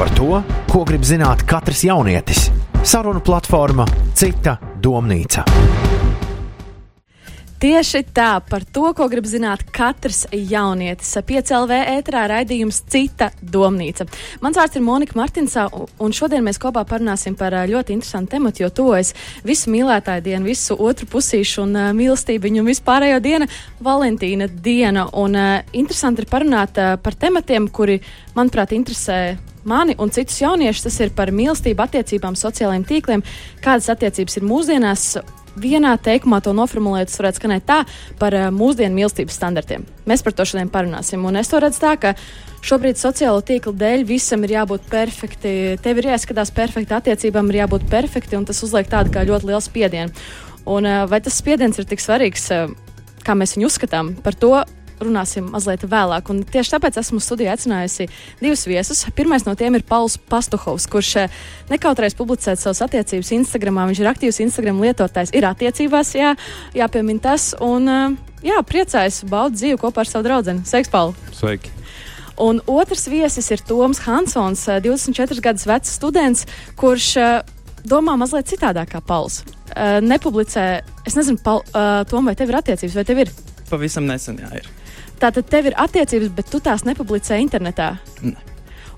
par to, ko grib zināt katrs jaunietis. Sarunu platforma Cita domnīca. Tieši tā, par to, ko grib zināt katrs jaunietis. Piecēlvē ēterā raidījums Cita domnīca. Mans vārds ir Monika Martinsā, un šodien mēs kopā parunāsim par ļoti interesantu tematu, jo tuvojas visu mīlētāju dienu, visu otru pusīšu un uh, mīlestību un vispārējo dienu - Valentīna diena. Un uh, interesanti ir parunāt uh, par tematiem, kuri, manuprāt, interesē mani un citus jauniešus. Tas ir par mīlestību, attiecībām, sociālajiem tīkliem, kādas attiecības ir mūsdienās vienā teikumā to noformulēt, tas varētu skanēt tā par uh, mūsdienu mīlestības standartiem. Mēs par to šodien parunāsim. Un es to redzu tā, ka šobrīd sociālo tīklu dēļ visam ir jābūt perfekti. Tev ir jāskatās perfekti, attiecībām ir jābūt perfekti, un tas uzliek tādu kā ļoti lielu spiedienu. Un, uh, vai tas spiediens ir tik svarīgs, uh, kā mēs viņu uzskatām? Par to runāsim mazliet vēlāk. Un tieši tāpēc esmu studijā aicinājusi divus viesus. Pirmais no tiem ir Pauls Pastuhovs, kurš eh, nekautrēs publicēt savas attiecības Instagram. Viņš ir aktīvs Instagram lietotājs, ir attiecībās, jā, jāpiemina tas. Un, eh, jā, priecājos baudīt dzīvi kopā ar savu draugu. Sveiks, Paul! Sveiki! Un otrs viesis ir Toms Hansons, 24 eh, gadus vecs students, kurš domā mazliet citādāk kā Pauls. Nepublicē, es nezinu, Paul, Tom, vai tev ir attiecības, vai tev ir? Pavisam nesen, jā, ir. Tātad tev ir attiecības, bet tu tās nepublicē internetā. Ne.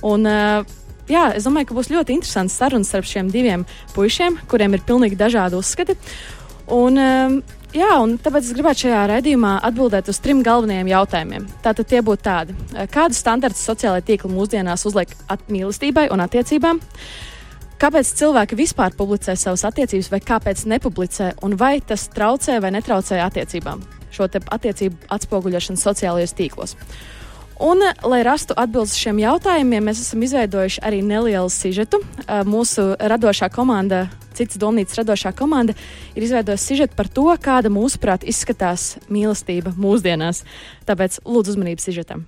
Un, uh, jā, es domāju, ka būs ļoti interesants sarunas starp šiem diviem puišiem, kuriem ir pilnīgi dažādi uzskati. Un, Jā, un tāpēc es gribētu šajā raidījumā atbildēt uz trim galvenajiem jautājumiem. Tātad tie būtu tādi, kādus standartus sociālajā tīklā mūsdienās uzliek mīlestībai un attiecībām, kāpēc cilvēki vispār publicē savas attiecības, vai kāpēc nepublicē, un vai tas traucē vai netraucē attiecībām šo attiecību atspoguļošanu sociālajos tīklos. Un, lai rastu atbildes šiem jautājumiem, mēs esam izveidojuši arī nelielu sižetu. Mūsu radošā komanda, cits domnīcas radošā komanda, ir izveidojusi sižetu par to, kāda mūsuprāt izskatās mīlestība mūsdienās. Tāpēc lūdzu uzmanību sižetam.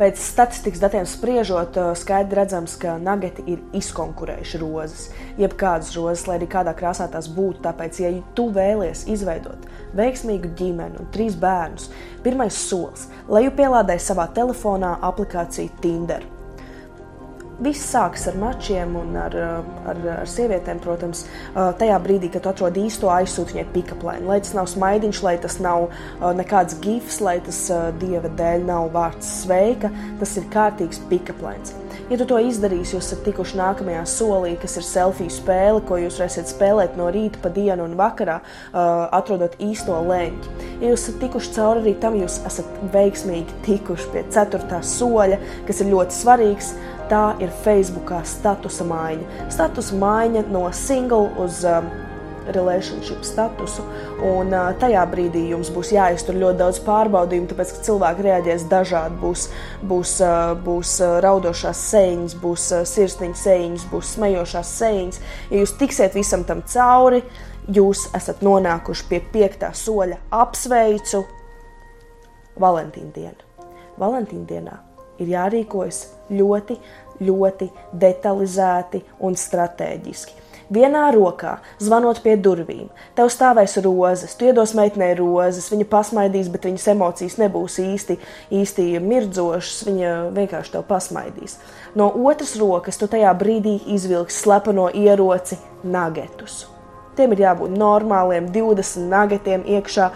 Pēc statistikas datiem spriežot, skaidri redzams, ka nageti ir izkonkurējuši rozes. Jebkādas rozes, lai arī kādā krāsā tās būtu, tāpēc, ja tu vēlies izveidot veiksmīgu ģimeni un trīs bērnus, pirmais solis - lai jūs pielādējat savā telefonā aplikāciju Tinder viss sākas ar mačiem un ar, ar, ar sievietēm, protams, tajā brīdī, kad tu atrod īsto aizsūtu viņai pikaplēnu. Lai tas nav smaidiņš, lai tas nav nekāds gifs, lai tas dieva dēļ nav vārds sveika, tas ir kārtīgs pikaplēns. Ja tu to izdarīsi, jūs esat tikuši nākamajā solī, kas ir selfiju spēle, ko jūs varēsiet spēlēt no rīta, pa dienu un vakarā, uh, atrodot īsto leņķi. Ja jūs esat tikuši cauri arī tam, jūs esat veiksmīgi tikuši pie ceturtā soļa, kas ir ļoti svarīgs tā ir Facebookā statusa maiņa. Statusa maiņa no single uz um, relationship statusu. Un, uh, tajā brīdī jums būs jāiztur ļoti daudz pārbaudījumu, tāpēc ka cilvēki reaģēs dažādi. Būs, būs, uh, būs uh, raudošās sēņas, būs uh, sirsniņa sēņas, būs smejošās sēņas. Ja jūs tiksiet visam tam cauri, jūs esat nonākuši pie piektā soļa. Apsveicu Valentīna dienu. Valentīna dienā ir jārīkojas ļoti, ļoti detalizēti un strateģiski. Vienā rokā, zvanot pie durvīm, tev stāvēs rozes, tu iedos meitenei rozes, viņa pasmaidīs, bet viņas emocijas nebūs īsti, īsti mirdzošas, viņa vienkārši tev pasmaidīs. No otras rokas tu tajā brīdī izvilksi slepeno ieroci nagetus. Tiem ir jābūt normāliem, 20 nagetiem iekšā,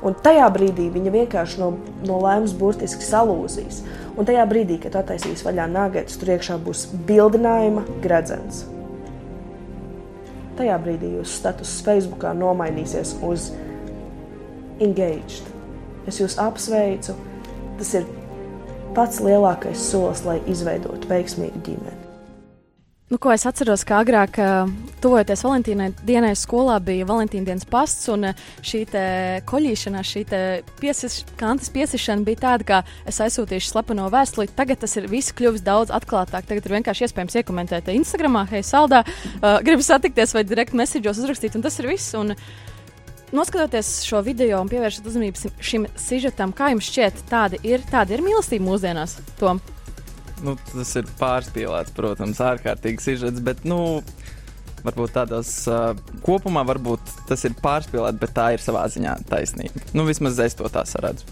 un tajā brīdī viņa vienkārši no, no laimes burtiski salūzīs. Un tajā brīdī, kad attaisīs vaļā nāgetus, tur iekšā būs bildinājuma gredzens. Tajā brīdī jūsu status Facebook nomainīsies uz engaged. Es jūs apsveicu. Tas ir pats lielākais solis, lai izveidotu veiksmīgu ģimeni. Nu, ko es atceros, ka agrāk, tuvojoties Valentīnai dienai, skolā bija Valentīna dienas pasts, un šī koļīšanās, šī piesis, kantas piesišana bija tāda, ka es aizsūtīšu slepeno vēstuli. Tagad tas ir viss kļuvis daudz atklātāk. Tagad ir vienkārši iespējams iekomentēt Instagram, hei, saldā, uh, gribu satikties vai direkt message'os uzrakstīt, un tas ir viss. Un, Noskatoties šo video un pievēršot uzmanību šim sižetam, kā jums šķiet, tāda ir, tāda ir mīlestība mūsdienās? Tom? Nu, tas ir pārspīlēts, protams, ārkārtīgi sižets, bet, nu, varbūt tādos uh, kopumā varbūt tas ir pārspīlēts, bet tā ir savā ziņā taisnība. Nu, vismaz es to tā saredzu.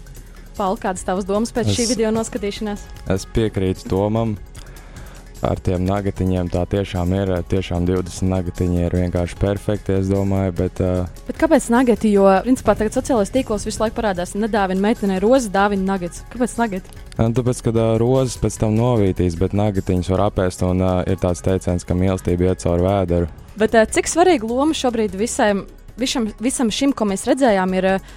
Paul, kādas tavas domas pēc es, šī video noskatīšanās? Es piekrītu Tomam. Ar tiem nagatiņiem tā tiešām ir. Tiešām 20 nagatiņi ir vienkārši perfekti, es domāju. Bet, uh, Bet kāpēc nagati? Jo, principā, tagad sociālajos tīklos visu laiku parādās, nedāvina meitenei rozes, dāvina nagats. Kāpēc nagati? Tāpēc, kad uh, rozes pēc tam novītīs, bet nagatiņus var apēst, un uh, ir tāds teiciens, ka mīlestība iet cauri vēderu. Bet uh, cik svarīga loma šobrīd visam, visam, visam šim, ko mēs redzējām, ir uh,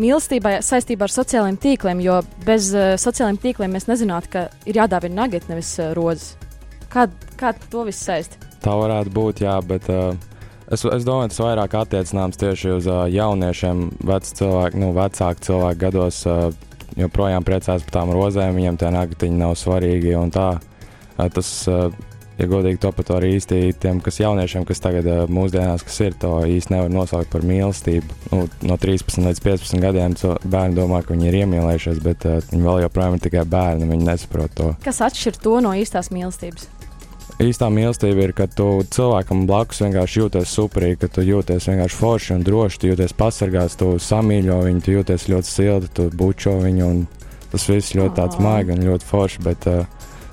mīlestībai saistībā ar sociālajiem tīkliem? Jo bez uh, sociālajiem tīkliem mēs nezinātu, ka ir jādāvina nagati, nevis uh, rozes. Kā, kā to viss saist? Tā varētu būt, jā, bet uh, es, es domāju, tas vairāk attiecināms tieši uz uh, jauniešiem, vec cilvēku, nu, vecāku cilvēku gados. Uh, joprojām priecājās par tām rozēm, viņiem tie nagatiņi nav svarīgi. Tā, uh, tas, uh, ja godīgi to pat arī īsti tiem, kas jauniešiem, kas tagad uh, mūsdienās, kas ir, to īsti nevar nosaukt par mīlestību. Nu, no 13 līdz 15 gadiem bērni domā, ka viņi ir iemīlējušies, bet viņi vēl joprojām ir tikai bērni, viņi nesaprot to. Kas atšķir to no īstās mīlestības? Īstā mīlestība ir, kad tu cilvēkam blakus vienkārši jūties superīgi, ka tu jūties vienkārši forši un droši, tu jūties pasargāts, tu samīļo viņu, tu jūties ļoti silti, tu bučo viņu. Tas viss ļoti tāds maigi un ļoti forši. Bet, uh,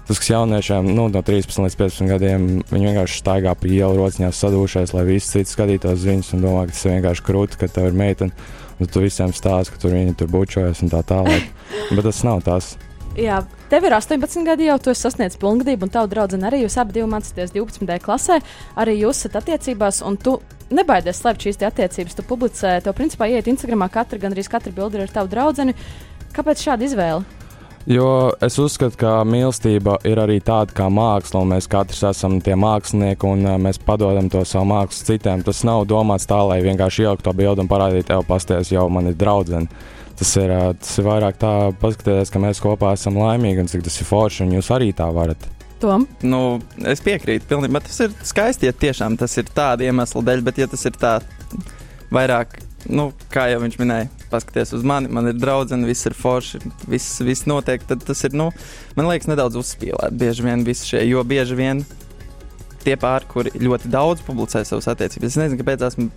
Tas, kas jauniešiem nu, no 13 līdz 15 gadiem, viņi vienkārši staigā pa ielu rociņās sadūšies, lai visi citi skatītos viņus un domā, ka tas ir vienkārši krūti, ka tev ir meitene. Un tu visiem stāsti, ka tur viņi tur bučojas un tā tālāk. Bet tas nav tas. Jā, tev ir 18 gadi, jau tu esi sasniedzis pilngadību, un tava draudzene arī. Jūs abi mācāties 12. klasē, arī jūs esat attiecībās, un tu nebaidies slēpt šīs attiecības. Tu publicē, tev principā iet Instagramā katra, gandrīz katra bilde ar tavu draugu. Kāpēc šāda izvēle? Jo es uzskatu, ka mīlestība ir arī tāda kā māksla, un mēs katrs esam tie mākslinieki, un mēs padodam to savu mākslu citiem. Tas nav domāts tā, lai vienkārši ielikt to bildi un parādītu, tev pasties, jau man ir draudzene tas ir, tas ir vairāk tā, paskatieties, ka mēs kopā esam laimīgi un cik tas ir forši, un jūs arī tā varat. Tom? Nu, es piekrītu, pilnībā. Tas ir skaisti, ja tiešām tas ir tāda iemesla dēļ, bet ja tas ir tā vairāk, nu, kā jau viņš minēja, paskaties uz mani, man ir draudzene, viss ir forši, viss, viss notiek, tad tas ir, nu, man liekas, nedaudz uzspīlēt bieži vien visi šie, jo bieži vien tie pāri, kuri ļoti daudz publicē savas attiecības, es nezinu, kāpēc esmu,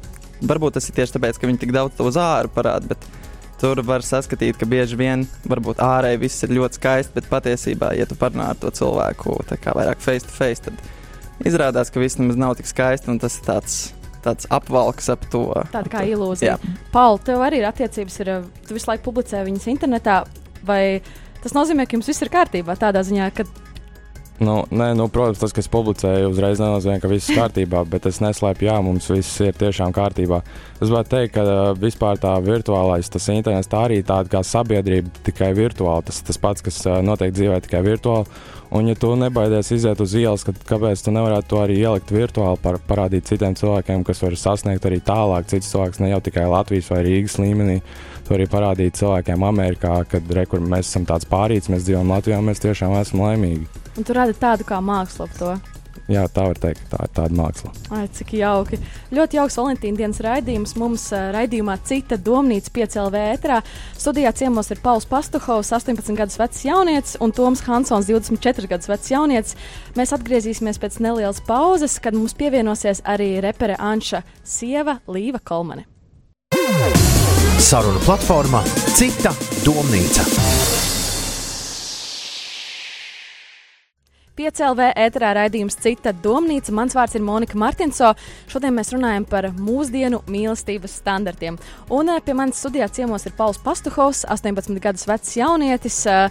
varbūt tas ir tieši tāpēc, ka viņi tik daudz to uz āru parāda, bet Tur var saskatīt, ka bieži vien varbūt ārēji viss ir ļoti skaisti, bet patiesībā, ja tu parunā ar to cilvēku vairāk face to face, tad izrādās, ka viss nemaz nav tik skaisti un tas ir tāds. Tāds apvalks ap to. Tāda kā ilūzija. Pauli, tev arī ir attiecības, ir, tu visu laiku publicē viņas internetā. Vai tas nozīmē, ka jums viss ir kārtībā tādā ziņā, ka Nu, nē, nu, protams, tas, kas publicēja, uzreiz nenozīmē, ka viss ir kārtībā, bet es neslēpju, jā, mums viss ir tiešām kārtībā. Es gribētu teikt, ka vispār tā virtuālais, tas internets, tā arī tāda kā sabiedrība, tikai virtuāli. Tas tas pats, kas notiek dzīvē, tikai virtuāli. Un, ja tu nebaidies iziet uz ielas, tad kāpēc tu nevarētu to arī ielikt virtuāli, par, parādīt citiem cilvēkiem, kas var sasniegt arī tālāk, cits cilvēks ne jau tikai Latvijas vai Rīgas līmenī. To arī parādīt cilvēkiem Amerikā, kad re, mēs esam tāds pārīts, mēs dzīvojam Latvijā, mēs tiešām esam laimīgi. Un tu radi tādu kā mākslu ap to. Jā, tā var teikt, tā ir tāda māksla. Ai, cik jauki. Ļoti jauks Valentīna dienas raidījums. Mums uh, raidījumā cita domnīca 5LV ētrā. Studijā ciemos ir Pauls Pastuhovs, 18 gadus vecs jaunietis, un Toms Hansons, 24 gadus vecs jaunietis. Mēs atgriezīsimies pēc nelielas pauzes, kad mums pievienosies arī repere Anša sieva Līva Kolmane. Saruna platformā Cita domnīca. 5LV ēterā raidījums Cita domnīca. Mans vārds ir Monika Martinso. Šodien mēs runājam par mūsdienu mīlestības standartiem. Un eh, pie manis studijā ciemos ir Pauls Pastuhovs, 18 gadus vecs jaunietis. Uh,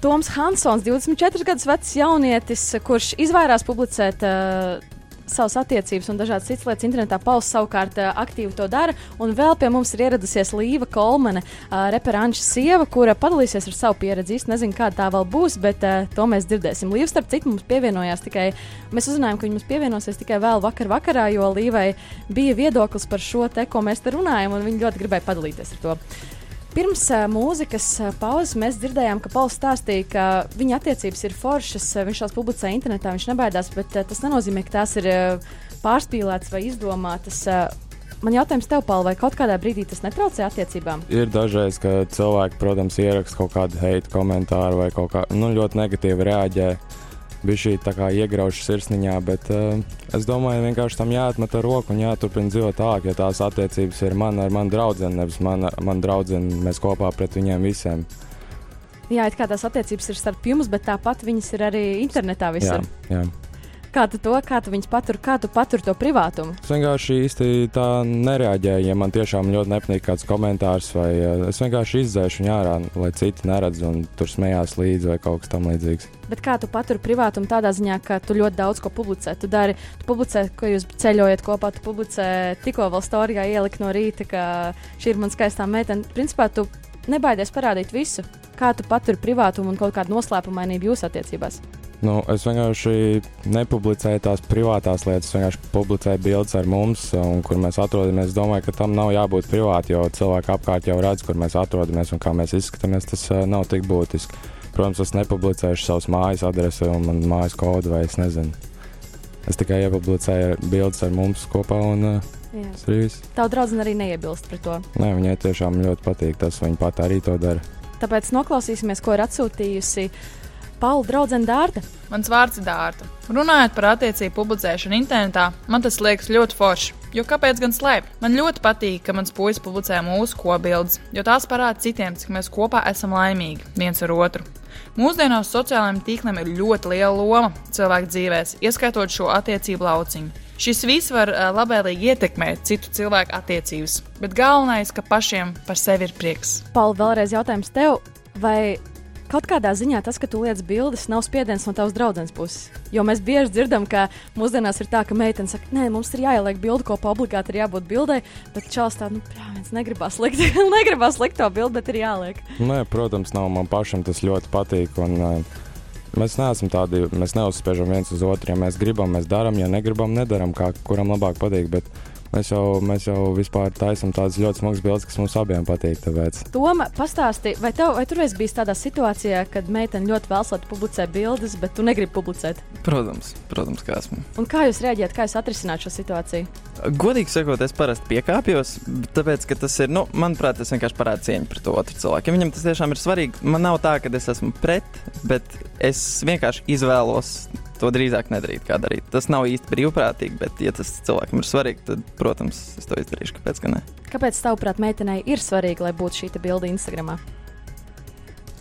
Toms Hansons, 24 gadus vecs jaunietis, kurš izvairās publicēt uh, savas attiecības un dažādas citas lietas internetā. Pauls savukārt uh, aktīvi to dara. Un vēl pie mums ir ieradusies Līva Kolmane, uh, reperanča sieva, kura padalīsies ar savu pieredzi. Es nezinu, kāda tā vēl būs, bet uh, to mēs dzirdēsim. Līva, starp citu, mums pievienojās tikai, mēs uzzinājām, ka viņa mums pievienosies tikai vēl vakar vakarā, jo Līvai bija viedoklis par šo te, ko mēs te runājam, un viņa ļoti gribēja padalīties ar to. Pirms uh, mūzikas uh, pauzes mēs dzirdējām, ka Pauls stāstīja, ka viņa attiecības ir foršas, uh, viņš tās publicē internetā, viņš nebaidās, bet uh, tas nenozīmē, ka tās ir uh, pārspīlētas vai izdomātas. Uh, man jautājums tev, Paul, vai kaut kādā brīdī tas netraucē attiecībām? Ir dažreiz, ka cilvēki, protams, ieraksta kaut kādu hate komentāru vai kaut kā nu, ļoti negatīvi reaģē. Uh, bija šī iegrauža sirsniņā, bet uh, es domāju, vienkārši tam jāatmet ar roku un jāturpina dzīvot tālāk, ja tās attiecības ir man ar manu draugu, nevis man, man draugu, mēs kopā pret viņiem visiem. Jā, it kā tās attiecības ir starp jums, bet tāpat viņas ir arī internetā Jā, visur. jā. Kā tu to, kā tu viņus patur, kā tu patur to privātumu? Es vienkārši īsti tā nereaģēju, ja man tiešām ļoti nepatīk kāds komentārs, vai uh, es vienkārši izdzēšu viņu ārā, lai citi neredz un tur smējās līdzi vai kaut kas tamlīdzīgs. Bet kā tu paturi privātumu tādā ziņā, ka tu ļoti daudz ko publicē? Tu dari, tu publicē, ko jūs ceļojat kopā, tu publicē tikko vēl storijā ielikt no rīta, ka šī ir mana skaistā meitene. Principā tu nebaidies parādīt visu. Kā tu paturi privātumu un kaut kādu noslēpumainību jūsu attiecībās? Nu, es vienkārši nepublicēju tās privātās lietas, vienkārši publicēju bildes ar mums, un kur mēs atrodamies. Es domāju, ka tam nav jābūt privāti, jo cilvēki apkārt jau redz, kur mēs atrodamies un kā mēs izskatāmies. Tas uh, nav tik būtiski. Protams, es nepublicēšu savus mājas adresi un manu mājas kodu, vai es nezinu. Es tikai iepublicēju bildes ar mums kopā, un uh, tas ir viss. Tava draudzene arī neiebilst pret to. Nē, viņai tiešām ļoti patīk tas, viņa pat arī to dara. Tāpēc noklausīsimies, ko ir atsūtījusi Paula draudzene Dārta. Mans vārds ir Dārta. Runājot par attiecību publicēšanu internetā, man tas liekas ļoti forši. Jo kāpēc gan slēpt? Man ļoti patīk, ka mans puisis publicē mūsu kopbildes, jo tās parāda citiem, cik mēs kopā esam laimīgi viens ar otru. Mūsdienās sociālajiem tīkliem ir ļoti liela loma cilvēku dzīvēs, ieskaitot šo attiecību lauciņu. Šis viss var uh, labvēlīgi ietekmēt citu cilvēku attiecības, bet galvenais, ka pašiem par sevi ir prieks. Paula, vēlreiz jautājums tev, vai kaut kādā ziņā tas, ka tu liec bildes, nav spiediens no tavas draudzenes puses? Jo mēs bieži dzirdam, ka mūsdienās ir tā, ka meitene saka, nē, mums ir jāieliek bilde, ko obligāti ir jābūt bildei, bet čels tā, nu, prāvens, negribas likt, negribas likt to bildi, bet ir jāliek. Nē, protams, nav man pašam tas ļoti patīk. Un, uh, mēs neesam tādi, mēs neuzspiežam viens uz otru. Ja mēs gribam, mēs darām, ja negribam, nedaram, kā kuram labāk patīk. Bet mēs jau, mēs jau vispār taisām tādas ļoti smagas bildes, kas mums abiem patīk. Tāpēc. Toma, pastāsti, vai, tev, vai tur esi bijis tādā situācijā, kad meitene ļoti vēlas, lai tu publicē bildes, bet tu negribi publicēt? Protams, protams, kā esmu. Un kā jūs reaģējat, kā jūs atrisināt šo situāciju? Godīgi sakot, es parasti piekāpjos, tāpēc, ka tas ir, nu, manuprāt, tas vienkārši parāda cieņu pret otru cilvēku. Ja viņam tas tiešām ir svarīgi, man nav tā, ka es esmu pret, bet es vienkārši izvēlos to drīzāk nedarīt, kā darīt. Tas nav īsti brīvprātīgi, bet, ja tas cilvēkam ir svarīgi, tad, protams, es to izdarīšu. Kāpēc gan ne? Kāpēc, tavuprāt, meitenei ir svarīgi, lai būtu šī bilde Instagram?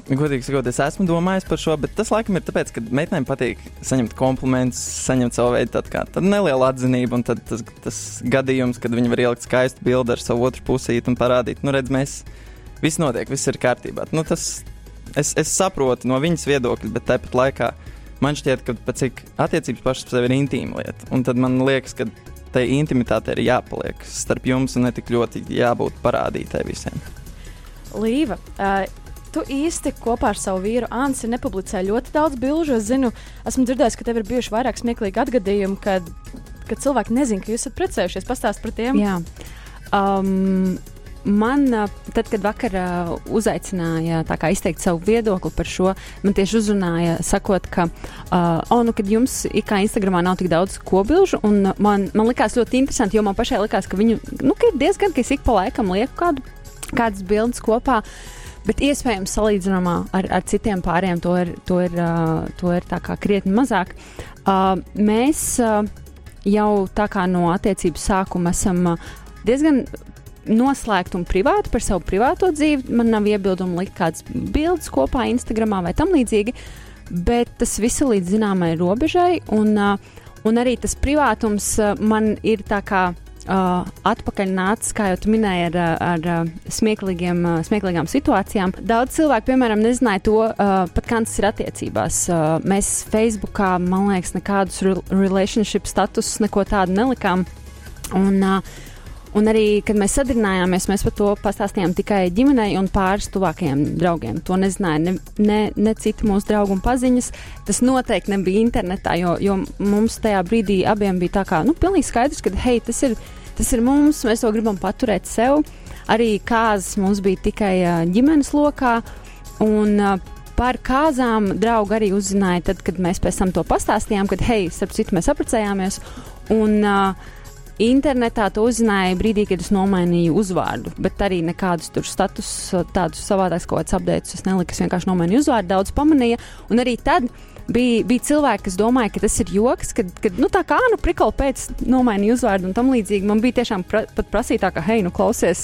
Godīgi sakot, es esmu domājis par šo, bet tas laikam ir tāpēc, ka meitenēm patīk saņemt komplimentus, saņemt savu veidu tādu kā tādu nelielu atzinību, un tad tas, tas gadījums, kad viņi var ielikt skaistu bildi ar savu otru pusīti un parādīt, nu, redz, mēs viss notiek, viss ir kārtībā. Nu, tas, es, es saprotu no viņas viedokļa, bet tāpat laikā man šķiet, ka pat cik attiecības pašas par sevi ir intīma lieta, un tad man liekas, ka tai intimitāte ir jāpaliek starp jums un ne tik ļoti jābūt parādītai visiem. Līva, uh, tu īsti kopā ar savu vīru Ansi nepublicē ļoti daudz bilžu. Es zinu, esmu dzirdējis, ka tev ir bijuši vairāk smieklīgi atgadījumi, kad, kad cilvēki nezina, ka jūs esat precējušies. Pastāst par tiem. Jā. Um, Man, tad, kad vakarā uzaicināja izteikt savu viedokli par šo, man tieši uzrunāja, sakot, ka, uh, oh, nu, kad jums kā Instagramā nav tik daudz kobilžu, un man, man likās ļoti interesanti, jo man pašai likās, ka viņu nu, ka ir diezgan, ka es ik pa laikam lieku kādu, kādas bildes kopā. Bet iespējams, salīdzinājumā ar, ar citiem pāriem, to ir, to ir, uh, to ir krietni mazāk. Uh, mēs uh, jau tā kā no attiecības sākuma esam uh, diezgan noslēgta un privāta par savu privāto dzīvi. Man nav iebildumu likt kādas bildes kopā Instagram vai tam līdzīgi, bet tas viss ir līdz zināmai robežai, un, uh, un arī tas privātums uh, man ir tā kā. Uh, atpakaļ nācis, kā jau minēji, ar, ar, ar smieklīgiem, uh, smieklīgām situācijām. Daudz cilvēku, piemēram, nezināja to, uh, pat kā tas ir attiecībās. Uh, mēs Facebookā, man liekas, nekādus re relationship statusus, neko tādu nelikām. Un, uh, Un arī, kad mēs sadarbojāmies, mēs par to pastāstījām tikai ģimenei un pāris tuvākajiem draugiem. To nezināja ne, ne, ne citi mūsu draugi un paziņas. Tas noteikti nebija internetā, jo, jo mums tajā brīdī abiem bija tā kā, nu, pilnīgi skaidrs, ka, hei, tas ir, tas ir mums, mēs to gribam paturēt sev. Arī kāzas mums bija tikai ģimenes lokā. Un, Par kāzām draugi arī uzzināja, tad, kad mēs pēc tam to pastāstījām, kad, hei, starp citu, mēs apprecējāmies. Un, uh, Internetā to uzzināja brīdī, kad es nomainīju uzvārdu, bet arī nekādus tur status, tādus savādākus kaut kādus updates es neliku. Es vienkārši nomainīju uzvārdu, daudz pamanīja. Un arī tad bija, bija cilvēki, kas domāja, ka tas ir joks, kad, kad nu, tā kā nu, prikala pēc nomainīja uzvārdu un tam līdzīgi. Man bija tiešām pra, pat prasītā, ka, hei, nu klausies,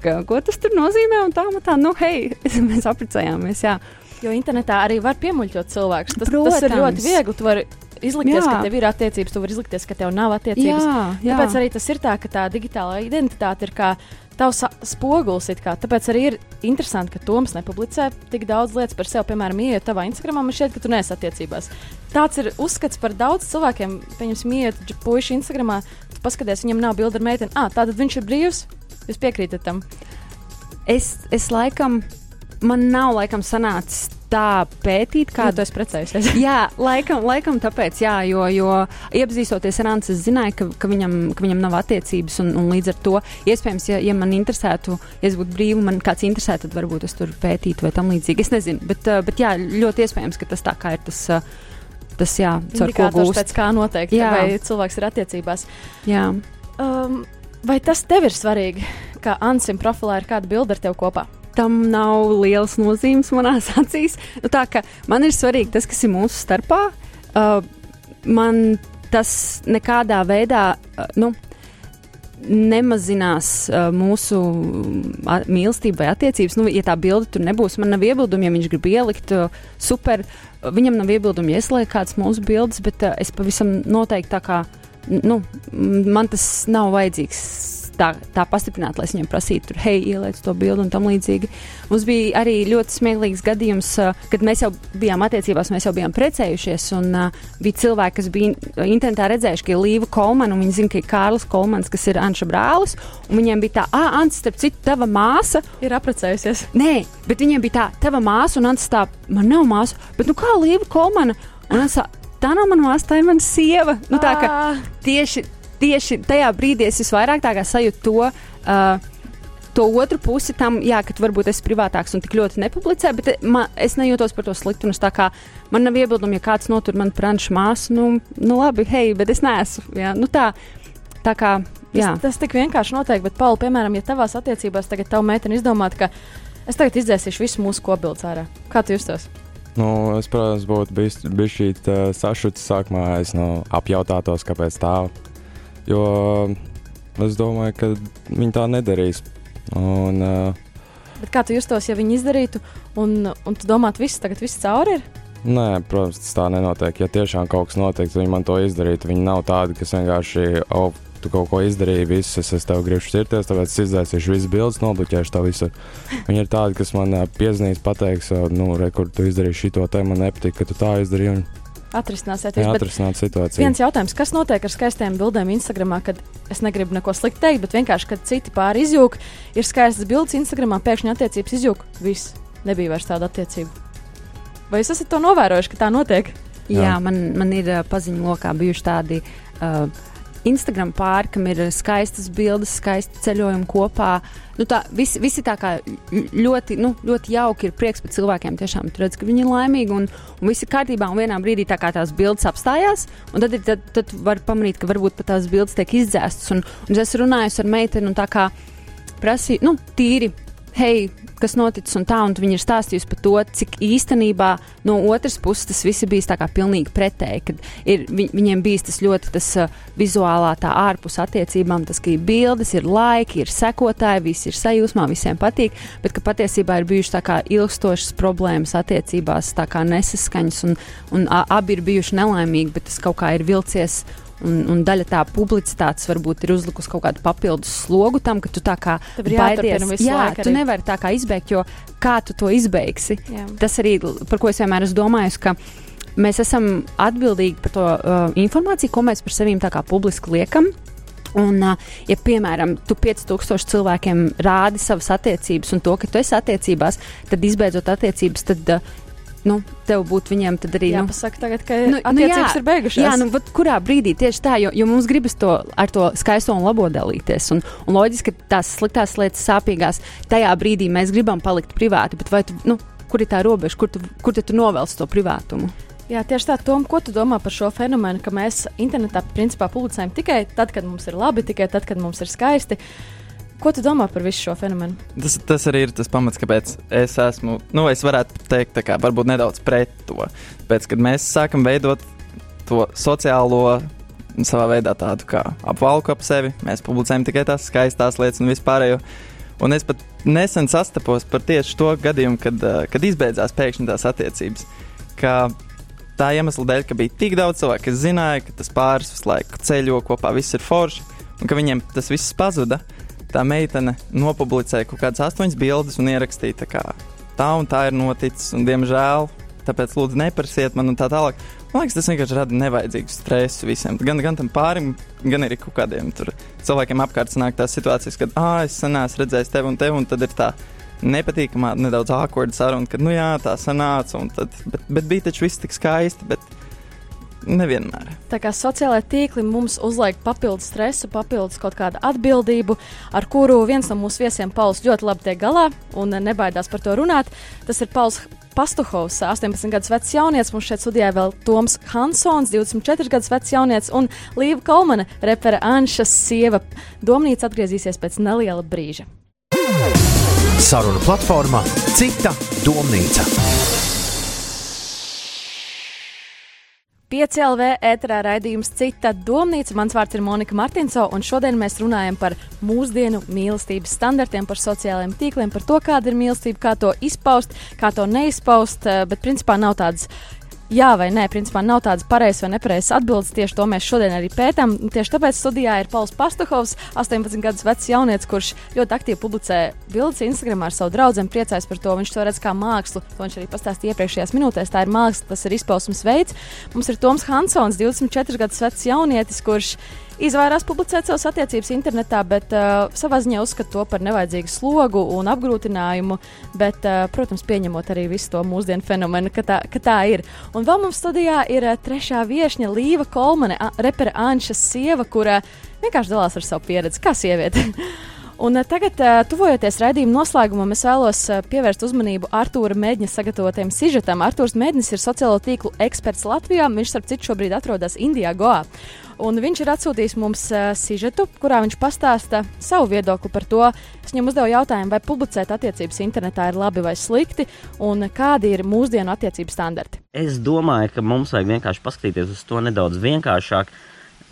ka, ko tas tur nozīmē, un tā, un tā, nu, hei, mēs apprecējāmies. Jā. Jo internetā arī var piemuļķot cilvēkus. Tas, Protams. tas ir ļoti viegli. Tu vari izlikties, jā. ka tev ir attiecības, tu vari izlikties, ka tev nav attiecības. Jā, jā. Tāpēc arī tas ir tā, ka tā digitālā identitāte ir kā tavs spogulis. Tāpēc arī ir interesanti, ka Toms nepublicē tik daudz lietas par sevi. Piemēram, ienākot tavā Instagramā, man šķiet, ka tu neesi attiecībās. Tāds ir uzskats par daudz cilvēkiem. Pieņemsim, ienākot puikas Instagramā, tu paskaties, viņam nav bilde ar meiteni. Ah, tātad viņš ir brīvs. Jūs piekrītat tam? Es, es laikam, man nav laikam sanācis tā pētīt, kā nu, tu esi precējies. jā, laikam, laikam tāpēc, jā, jo, jo iepazīstoties ar Antu, es zināju, ka, ka, viņam, ka viņam nav attiecības, un, un līdz ar to iespējams, ja, ja man interesētu, ja es būtu brīva, man kāds interesē, tad varbūt es tur pētītu vai tam līdzīgi. Es nezinu, bet, uh, bet jā, ļoti iespējams, ka tas tā kā ir tas. Uh, Tas, jā, caur ko gūst. Pēc kā noteikti, jā. vai cilvēks ir attiecībās. Jā. Um, vai tas tev ir svarīgi, ka Ansim profilā ir kāda bilde ar tevi kopā? Tam nav liels nozīmes manās acīs. Nu, tā kā man ir svarīgi tas, kas ir mūsu starpā. Uh, man tas nekādā veidā. Uh, nu, Nemazinās uh, mūsu uh, mīlestība vai attiecības. Nu, ja tā bilde tur nebūs, man nav iebildumi, ja viņš grib ielikt uh, super. Viņam nav iebildumi, ja ieslēgt kādas mūsu bildes, bet uh, es pavisam noteikti tā kā. Nu, man tas nav vajadzīgs tā, tā pastiprināti, lai es viņam prasītu, tur, hei, ieliec to bildi un tam līdzīgi. Mums bija arī ļoti smieklīgs gadījums, kad mēs jau bijām attiecībās, mēs jau bijām precējušies, un uh, bija cilvēki, kas bija internetā redzējuši, ka ir Līva Kolmana, un viņi zina, ka ir Kārlis Kolmans, kas ir Anša brālis, un viņiem bija tā, ah, Ants, starp citu, tava māsa ir apprecējusies. Nē, bet viņiem bija tā, tava māsa, un Ants tā, man nav māsa, bet nu kā Līva Kolmana? Un Ants tā, tā nav mana māsa, tā ir mana sieva. Nu, tā, tieši tieši tajā brīdī es visvairāk sajūtu to. Uh, To otru pusi tam, jā, ka varbūt esi privātāks un tik ļoti nepublicē, bet eh, man, es nejūtos par to sliktu. Tā kā man nav iebildumi, ja kāds notur man franču māsu, nu, nu labi, hei, bet es neesmu. Jā, nu tā, tā kā. Jā. Tas, tas tik vienkārši notiek, bet, Pauli, piemēram, ja tavās attiecībās tagad tava meitene izdomātu, ka es tagad izdzēsīšu visu mūsu kopbildes ārā, kā tu justos? Nu, es, protams, būtu bijis, šī sašuts sākumā, es nu, apjautātos, kāpēc tā Jo es domāju, ka viņi tā nedarīs. Un, uh, Bet kā tu justos, ja viņi izdarītu, un, un tu domātu, viss tagad viss cauri ir? Nē, protams, tas tā nenotiek. Ja tiešām kaut kas notiek, viņi man to izdarītu. Viņi nav tādi, kas vienkārši, oh, tu kaut ko izdarīji, viss, es, es tev gribu šķirties, tāpēc es izdzēsīšu visas bildes, nobloķēšu to visu. Viņi ir tādi, kas man uh, piezīmēs, pateiks, nu, re, kur tu izdarīji šo te, man nepatīk, ka tu tā izdarīji. Un atrisināsiet. Jā, atrisināt situāciju. Viens jautājums, kas notiek ar skaistiem bildēm Instagram, kad es negribu neko sliktu teikt, bet vienkārši, kad citi pāri izjūg, ir skaistas bildes Instagram, pēkšņi attiecības izjūg. Viss, nebija vairs tāda attiecība. Vai jūs esat to novērojuši, ka tā notiek? Jā, Jā man, man ir uh, paziņu lokā bijuši tādi. Uh, Instagram pāri, kam ir skaistas bildes, skaisti ceļojumi kopā. Nu, tā, visi, visi tā kā ļoti, nu, ļoti jauki ir prieks par cilvēkiem. Tiešām tur redz, ka viņi ir laimīgi un, un viss ir kārtībā. Un vienā brīdī tā kā tās bildes apstājās, un tad, ir, tad, tad var pamanīt, ka varbūt pat tās bildes tiek izdzēstas. Un, un es runāju ar meiteni un tā kā prasīju, nu, tīri, hei, kas noticis un tā, un viņi ir stāstījuši par to, cik īstenībā no otras puses tas viss bijis tā kā pilnīgi pretēji, kad ir, vi, viņiem bijis tas ļoti tas uh, vizuālā tā ārpus attiecībām, tas, ka ir bildes, ir laiki, ir sekotāji, visi ir sajūsmā, visiem patīk, bet ka patiesībā ir bijušas tā kā ilgstošas problēmas attiecībās, tā kā nesaskaņas, un, un a, abi ir bijuši nelaimīgi, bet tas kaut kā ir vilcies Un, un daļa tā publicitātes varbūt ir uzlikusi kaut kādu papildus slogu tam, ka tu tā kā baidies. Jā, tu arī. nevari tā kā izbeigt, jo kā tu to izbeigsi? Jā. Tas arī, par ko es vienmēr esmu domājis, ka mēs esam atbildīgi par to uh, informāciju, ko mēs par sevi publiski liekam. Un, uh, ja, piemēram, tu 5000 cilvēkiem rādi savas attiecības un to, ka tu esi attiecībās, tad izbeidzot attiecības, tad uh, nu, tev būtu viņiem tad arī. Jā, nu, pasaka tagad, ka nu, attiecības nu, jā, ir beigušās. Jā, nu, vat, kurā brīdī tieši tā, jo, jo mums gribas to ar to skaisto un labo dalīties. Un, un loģiski, ka tās sliktās lietas, sāpīgās, tajā brīdī mēs gribam palikt privāti, bet vai tu, nu, kur ir tā robeža, kur tu, kur tu novelc to privātumu? Jā, tieši tā, Tom, ko tu domā par šo fenomenu, ka mēs internetā principā publicējam tikai tad, kad mums ir labi, tikai tad, kad mums ir skaisti. Uh, Ko tu domā par visu šo fenomenu? Tas, tas arī ir tas pamats, kāpēc es esmu, nu, es varētu teikt, kā, varbūt nedaudz pret to. Pēc, kad mēs sākam veidot to sociālo, savā veidā tādu kā apvalku ap sevi, mēs publicējam tikai tās skaistās lietas un vispārējo. Un es pat nesen sastapos par tieši to gadījumu, kad, uh, kad izbeidzās pēkšņi tās attiecības. Ka tā iemesla dēļ, ka bija tik daudz cilvēku, kas zināja, ka tas pāris visu laiku ceļo kopā, viss ir forši, un ka viņiem tas viss pazuda. Tā meitene nopublicēja kaut kādas astoņas bildes un ierakstīja, tā, kā, tā un tā ir noticis, un diemžēl tāpēc lūdzu neprasiet man un tā tālāk. Man liekas, tas vienkārši rada nevajadzīgu stresu visiem. Gan, gan tam pārim, gan arī kaut kādiem cilvēkiem apkārt sanāk tās situācijas, kad, ah, es sen esmu redzējis tevi un tevi, un tad ir tā nepatīkamā, nedaudz ākorda saruna, kad, nu jā, tā sanāca, tad, bet, bet bija taču viss tik skaisti. Bet, Nevienmēr. Tā kā sociālai tīkli mums uzliek papildus stresu, papildus kaut kādu atbildību, ar kuru viens no mūsu viesiem, Pauls, ļoti labi tiek galā un nebaidās par to runāt. Tas ir Pauls Pastuhovs, 18 gadus vecs jaunietis. Mums šeit studijā vēl Toms Hansons, 24 gadus vecs jaunietis, un Līva Kalmane, repere Anšas sieva. Domnīca atgriezīsies pēc neliela brīža. Saruna platformā Cita domnīca. 5 LV ēterā raidījums Cita domnīca. Mans vārds ir Monika Martinso, un šodien mēs runājam par mūsdienu mīlestības standartiem, par sociālajiem tīkliem, par to, kāda ir mīlestība, kā to izpaust, kā to neizpaust, eh, bet principā nav tādas jā vai nē, principā nav tādas pareizas vai nepareizas atbildes. Tieši to mēs šodien arī pētām. Tieši tāpēc studijā ir Pauls Pastuhovs, 18 gadus vecs jaunietis, kurš ļoti aktīvi publicē bildes Instagram ar savu draugu. Priecājas par to. Viņš to redz kā mākslu. To viņš arī pastāstīja iepriekšējās minūtēs. Tā ir māksla, tas ir izpausmes veids. Mums ir Toms Hansons, 24 gadus vecs jaunietis, kurš izvairās publicēt savas attiecības internetā, bet uh, savā ziņā uzskata to par nevajadzīgu slogu un apgrūtinājumu. Bet, uh, protams, pieņemot arī visu to mūsdienu fenomenu, ka tā, ka tā ir. Un vēl mums studijā ir uh, trešā viesne Līva Kolmane, repere Anšas sieva, kura vienkārši dalās ar savu pieredzi kā sieviete. Un tagad, tuvojoties raidījuma noslēgumam, es vēlos pievērst uzmanību Artūra Mēģņa sagatavotajam sižetam. Artūrs Mēģnis ir sociālo tīklu eksperts Latvijā. Viņš, starp citu, šobrīd atrodas Indijā, Goā. Un viņš ir atsūtījis mums sižetu, kurā viņš pastāsta savu viedokli par to. Es viņam uzdevu jautājumu, vai publicēt attiecības internetā ir labi vai slikti, un kādi ir mūsdienu attiecību standarti. Es domāju, ka mums vajag vienkārši paskatīties uz to nedaudz vienkāršāk.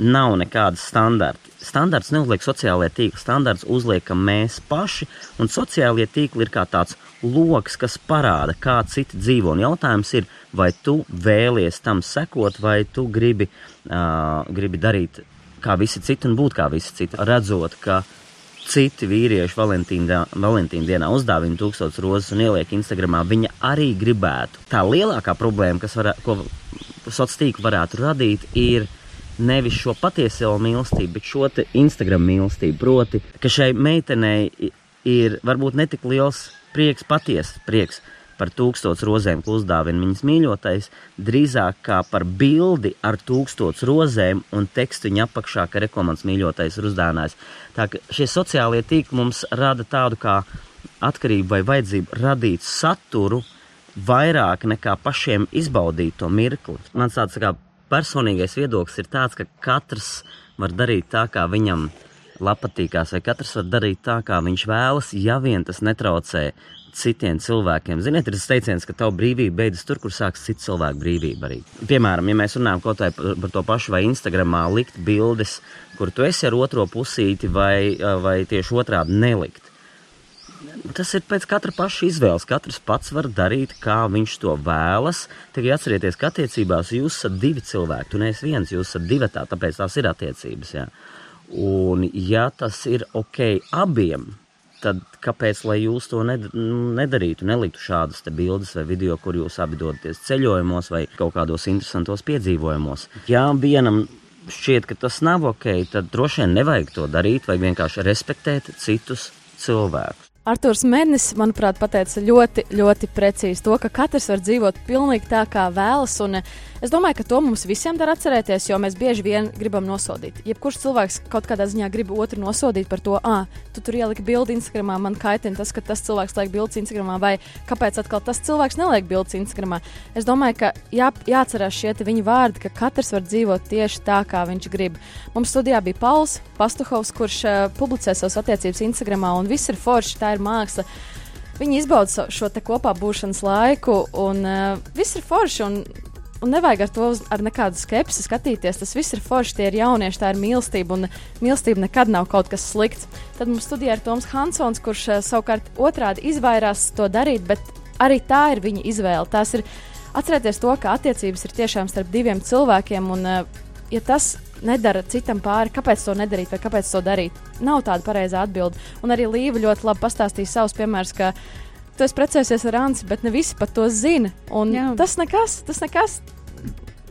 Nav nekādas standarta. Standarts neuzliek sociālajie tīkli, standarts uzliekam mēs paši, un sociālajie tīkli ir kā tāds lokus, kas parāda, kā citi dzīvo. Un jautājums ir, vai tu vēlies tam sekot, vai tu gribi, uh, gribi darīt kā visi citi un būt kā visi citi. Redzot, ka citi vīrieši Valentīna, Valentīna dienā uzdāvina tūkstotis rozes un ieliek Instagramā, viņa arī gribētu. Tā lielākā problēma, kas var, ko sociālā tīkla varētu radīt, ir nevis šo patieso mīlestību, bet šo Instagram mīlestību. Proti, ka šai meitenei ir varbūt netik liels prieks, patiesas prieks par tūkstoš rozēm, ko uzdāvina viņas mīļotais, drīzāk kā par bildi ar tūkstoš rozēm un tekstu viņa apakšā, ka rekomends mīļotais ir uzdāvinājis. Tā ka šie sociālie tīkli mums rada tādu kā atkarību vai vajadzību radīt saturu vairāk nekā pašiem izbaudīt to mirkli. Mans tāds kā personīgais viedoklis ir tāds, ka katrs var darīt tā, kā viņam patīkās, vai katrs var darīt tā, kā viņš vēlas, ja vien tas netraucē citiem cilvēkiem. Ziniet, ir tas teiciens, ka tava brīvība beidzas tur, kur sākas cits cilvēku brīvība arī. Piemēram, ja mēs runājam kaut vai par to pašu, vai Instagramā likt bildes, kur tu esi ar otro pusīti, vai, vai tieši otrādi nelikt. Tas ir pēc katra paša izvēles. Katrs pats var darīt, kā viņš to vēlas. Tikai atcerieties, ka attiecībās jūs esat divi cilvēki. Tu neesi viens, jūs esat divi tā, tāpēc tās ir attiecības. Jā. Un, ja tas ir ok abiem, tad kāpēc jūs to nedarītu? Neliktu šādas bildes vai video, kur jūs abi dodaties ceļojumos vai kaut kādos interesantos piedzīvojumos. Ja vienam šķiet, ka tas nav ok, tad droši vien nevajag to darīt, vai vienkārši respektēt citus cilvēkus. Arthurs Mēnesis, manuprāt, pateica ļoti, ļoti precīzi to, ka katrs var dzīvot pilnīgi tā, kā vēlas. Un, Es domāju, ka to mums visiem dar atcerēties, jo mēs bieži vien gribam nosodīt. Jebkurš cilvēks kaut kādā ziņā grib otru nosodīt par to, ah, tu tur ieliki bildi Instagramā, man kaitina tas, ka tas cilvēks liek bildes Instagramā, vai kāpēc atkal tas cilvēks neliek bildes Instagramā. Es domāju, ka jā, jāatcerās šie viņa vārdi, ka katrs var dzīvot tieši tā, kā viņš grib. Mums studijā bija Pauls Pastuhovs, kurš uh, publicē savas attiecības Instagramā, un viss ir forši, tā ir māksla. Viņi izbauda šo kopā būšanas laiku, un uh, viss ir forši. un nevajag ar to uz, ar nekādu skepsi skatīties. Tas viss ir forši, tie ir jaunieši, tā ir mīlestība, un mīlestība nekad nav kaut kas slikts. Tad mums studijā ir Toms Hansons, kurš uh, savukārt otrādi izvairās to darīt, bet arī tā ir viņa izvēle. Tās ir atcerieties to, ka attiecības ir tiešām starp diviem cilvēkiem, un uh, ja tas nedara citam pāri, kāpēc to nedarīt vai kāpēc to darīt, nav tāda pareizā atbilde. Un arī Līva ļoti labi pastāstīja savus piemērus tu esi precējies ar Anci, bet ne visi par to zina. Tas nekas, tas nekas.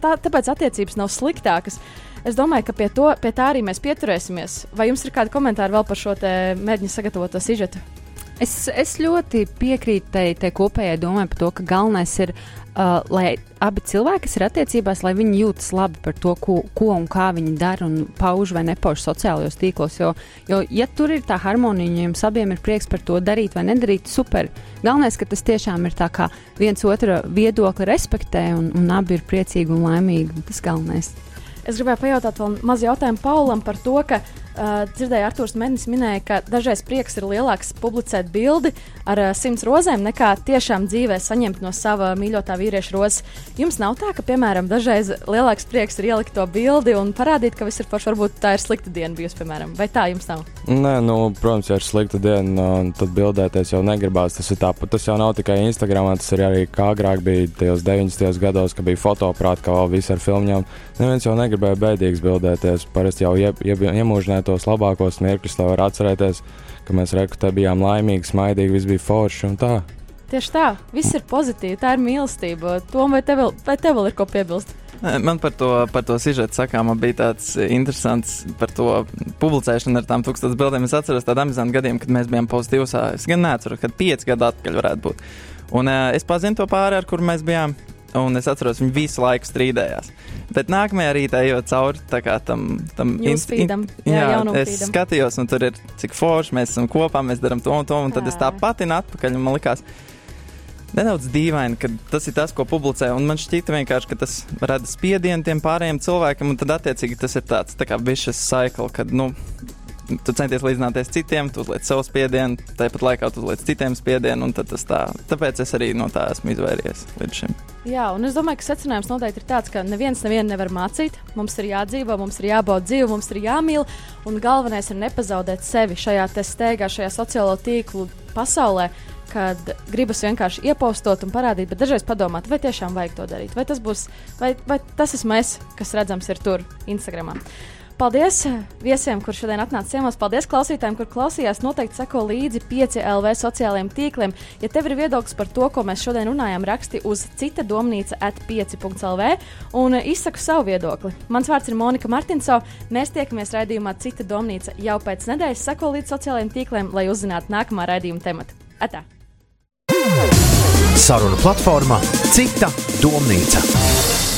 Tā, tāpēc attiecības nav sliktākas. Es domāju, ka pie, to, pie tā arī mēs pieturēsimies. Vai jums ir kādi komentāri vēl par šo mēģinājumu sagatavoto sižetu? Es, es ļoti piekrītu tai, tai kopējai domai par to, ka galvenais ir uh, lai abi cilvēki, kas ir attiecībās, lai viņi jūtas labi par to, ko, ko un kā viņi dara un pauž vai nepauž sociālajos tīklos. Jo, jo, ja tur ir tā harmonija, ja jums abiem ir prieks par to darīt vai nedarīt, super. Galvenais, ka tas tiešām ir tā kā viens otra viedokli respektē un, un abi ir priecīgi un laimīgi. Tas galvenais. Es gribēju pajautāt vēl mazu jautājumu Paulam par to, ka Uh, dzirdēju, Arthurs Mēnesis minēja, ka dažreiz prieks ir lielāks publicēt bildi ar uh, simts rozēm nekā tiešām dzīvē saņemt no sava mīļotā vīrieša rozes. Jums nav tā, ka, piemēram, dažreiz lielāks prieks ir ielikt to bildi un parādīt, ka viss ir forši. Varbūt tā ir slikta diena bijusi, piemēram, vai tā jums nav? Nē, nu, protams, ja ir slikta diena, tad bildēties jau negribās. Tas, tāpat, tas jau nav tikai Instagram, tas ir arī kā agrāk bija tajos 90. gados, kad bija fotoaprāti, kā vēl viss ar filmām. Neviens jau negribēja bēdīgs bildēties. Parasti jau ie, ie, iemūžināja tos labākos mirkļus, lai varētu atcerēties, ka mēs rekrutē bijām laimīgi, smaidīgi, viss bija forši un tā. Tieši tā, viss ir pozitīvi, tā ir mīlestība. Tom, vai tev vēl, vai tev vēl ir ko piebilst? Man par to, par to sižetu sakām bija tāds interesants par to publicēšanu ar tām tūkstošiem bildēm. Es atceros tādu amizantu gadījumu, kad mēs bijām pozitīvs. Es gan neatceros, kad pieci gadi atpakaļ varētu būt. Un uh, es pazinu to pāri, ar kuru mēs bijām. Un es atceros, viņi visu laiku strīdējās. Bet nākamajā rītā jau cauri tam, tam institūtam. Jā, jā es feedam. skatījos, un tur ir cik forši mēs esam kopā, mēs darām to un to. Un tad jā. es tā pati atpakaļ, un man likās, nedaudz dīvaini, ka tas ir tas, ko publicē. Un man šķita vienkārši, ka tas rada spiedienu tiem pārējiem cilvēkiem, un tad attiecīgi tas ir tāds tā kā bišķis cycle, kad, nu, tu centies līdzināties citiem, tu uzliec savu spiedienu, tāpat laikā tu uzliec citiem spiedienu, un tas tā. Tāpēc es arī no tā esmu izvairies līdz šim. Jā, un es domāju, ka secinājums noteikti ir tāds, ka neviens nevienu nevar mācīt. Mums ir jādzīvo, mums ir jābauda dzīve, mums ir jāmīl, un galvenais ir nepazaudēt sevi šajā steigā, šajā sociālo tīklu pasaulē. Kad gribas vienkārši iepaustot un parādīt, bet dažreiz padomāt, vai tiešām vajag to darīt. Vai tas būs, vai, vai tas esmu es, kas redzams ir tur, Instagramā. Paldies viesiem, kurš šodien atnāca ciemos. Paldies klausītājiem, kur klausījās. Noteikti seko līdzi 5 LV sociālajiem tīkliem. Ja tev ir viedoklis par to, ko mēs šodien runājām, raksti uz cita domnīca at 5.lv un izsaku savu viedokli. Mans vārds ir Monika Martinso. Mēs tiekamies raidījumā Cita domnīca jau pēc nedēļas. Seko līdzi sociālajiem tīkliem, lai uzzinātu nākamā raidījuma tematu. Atā! Saruna platformā Cita domnīca.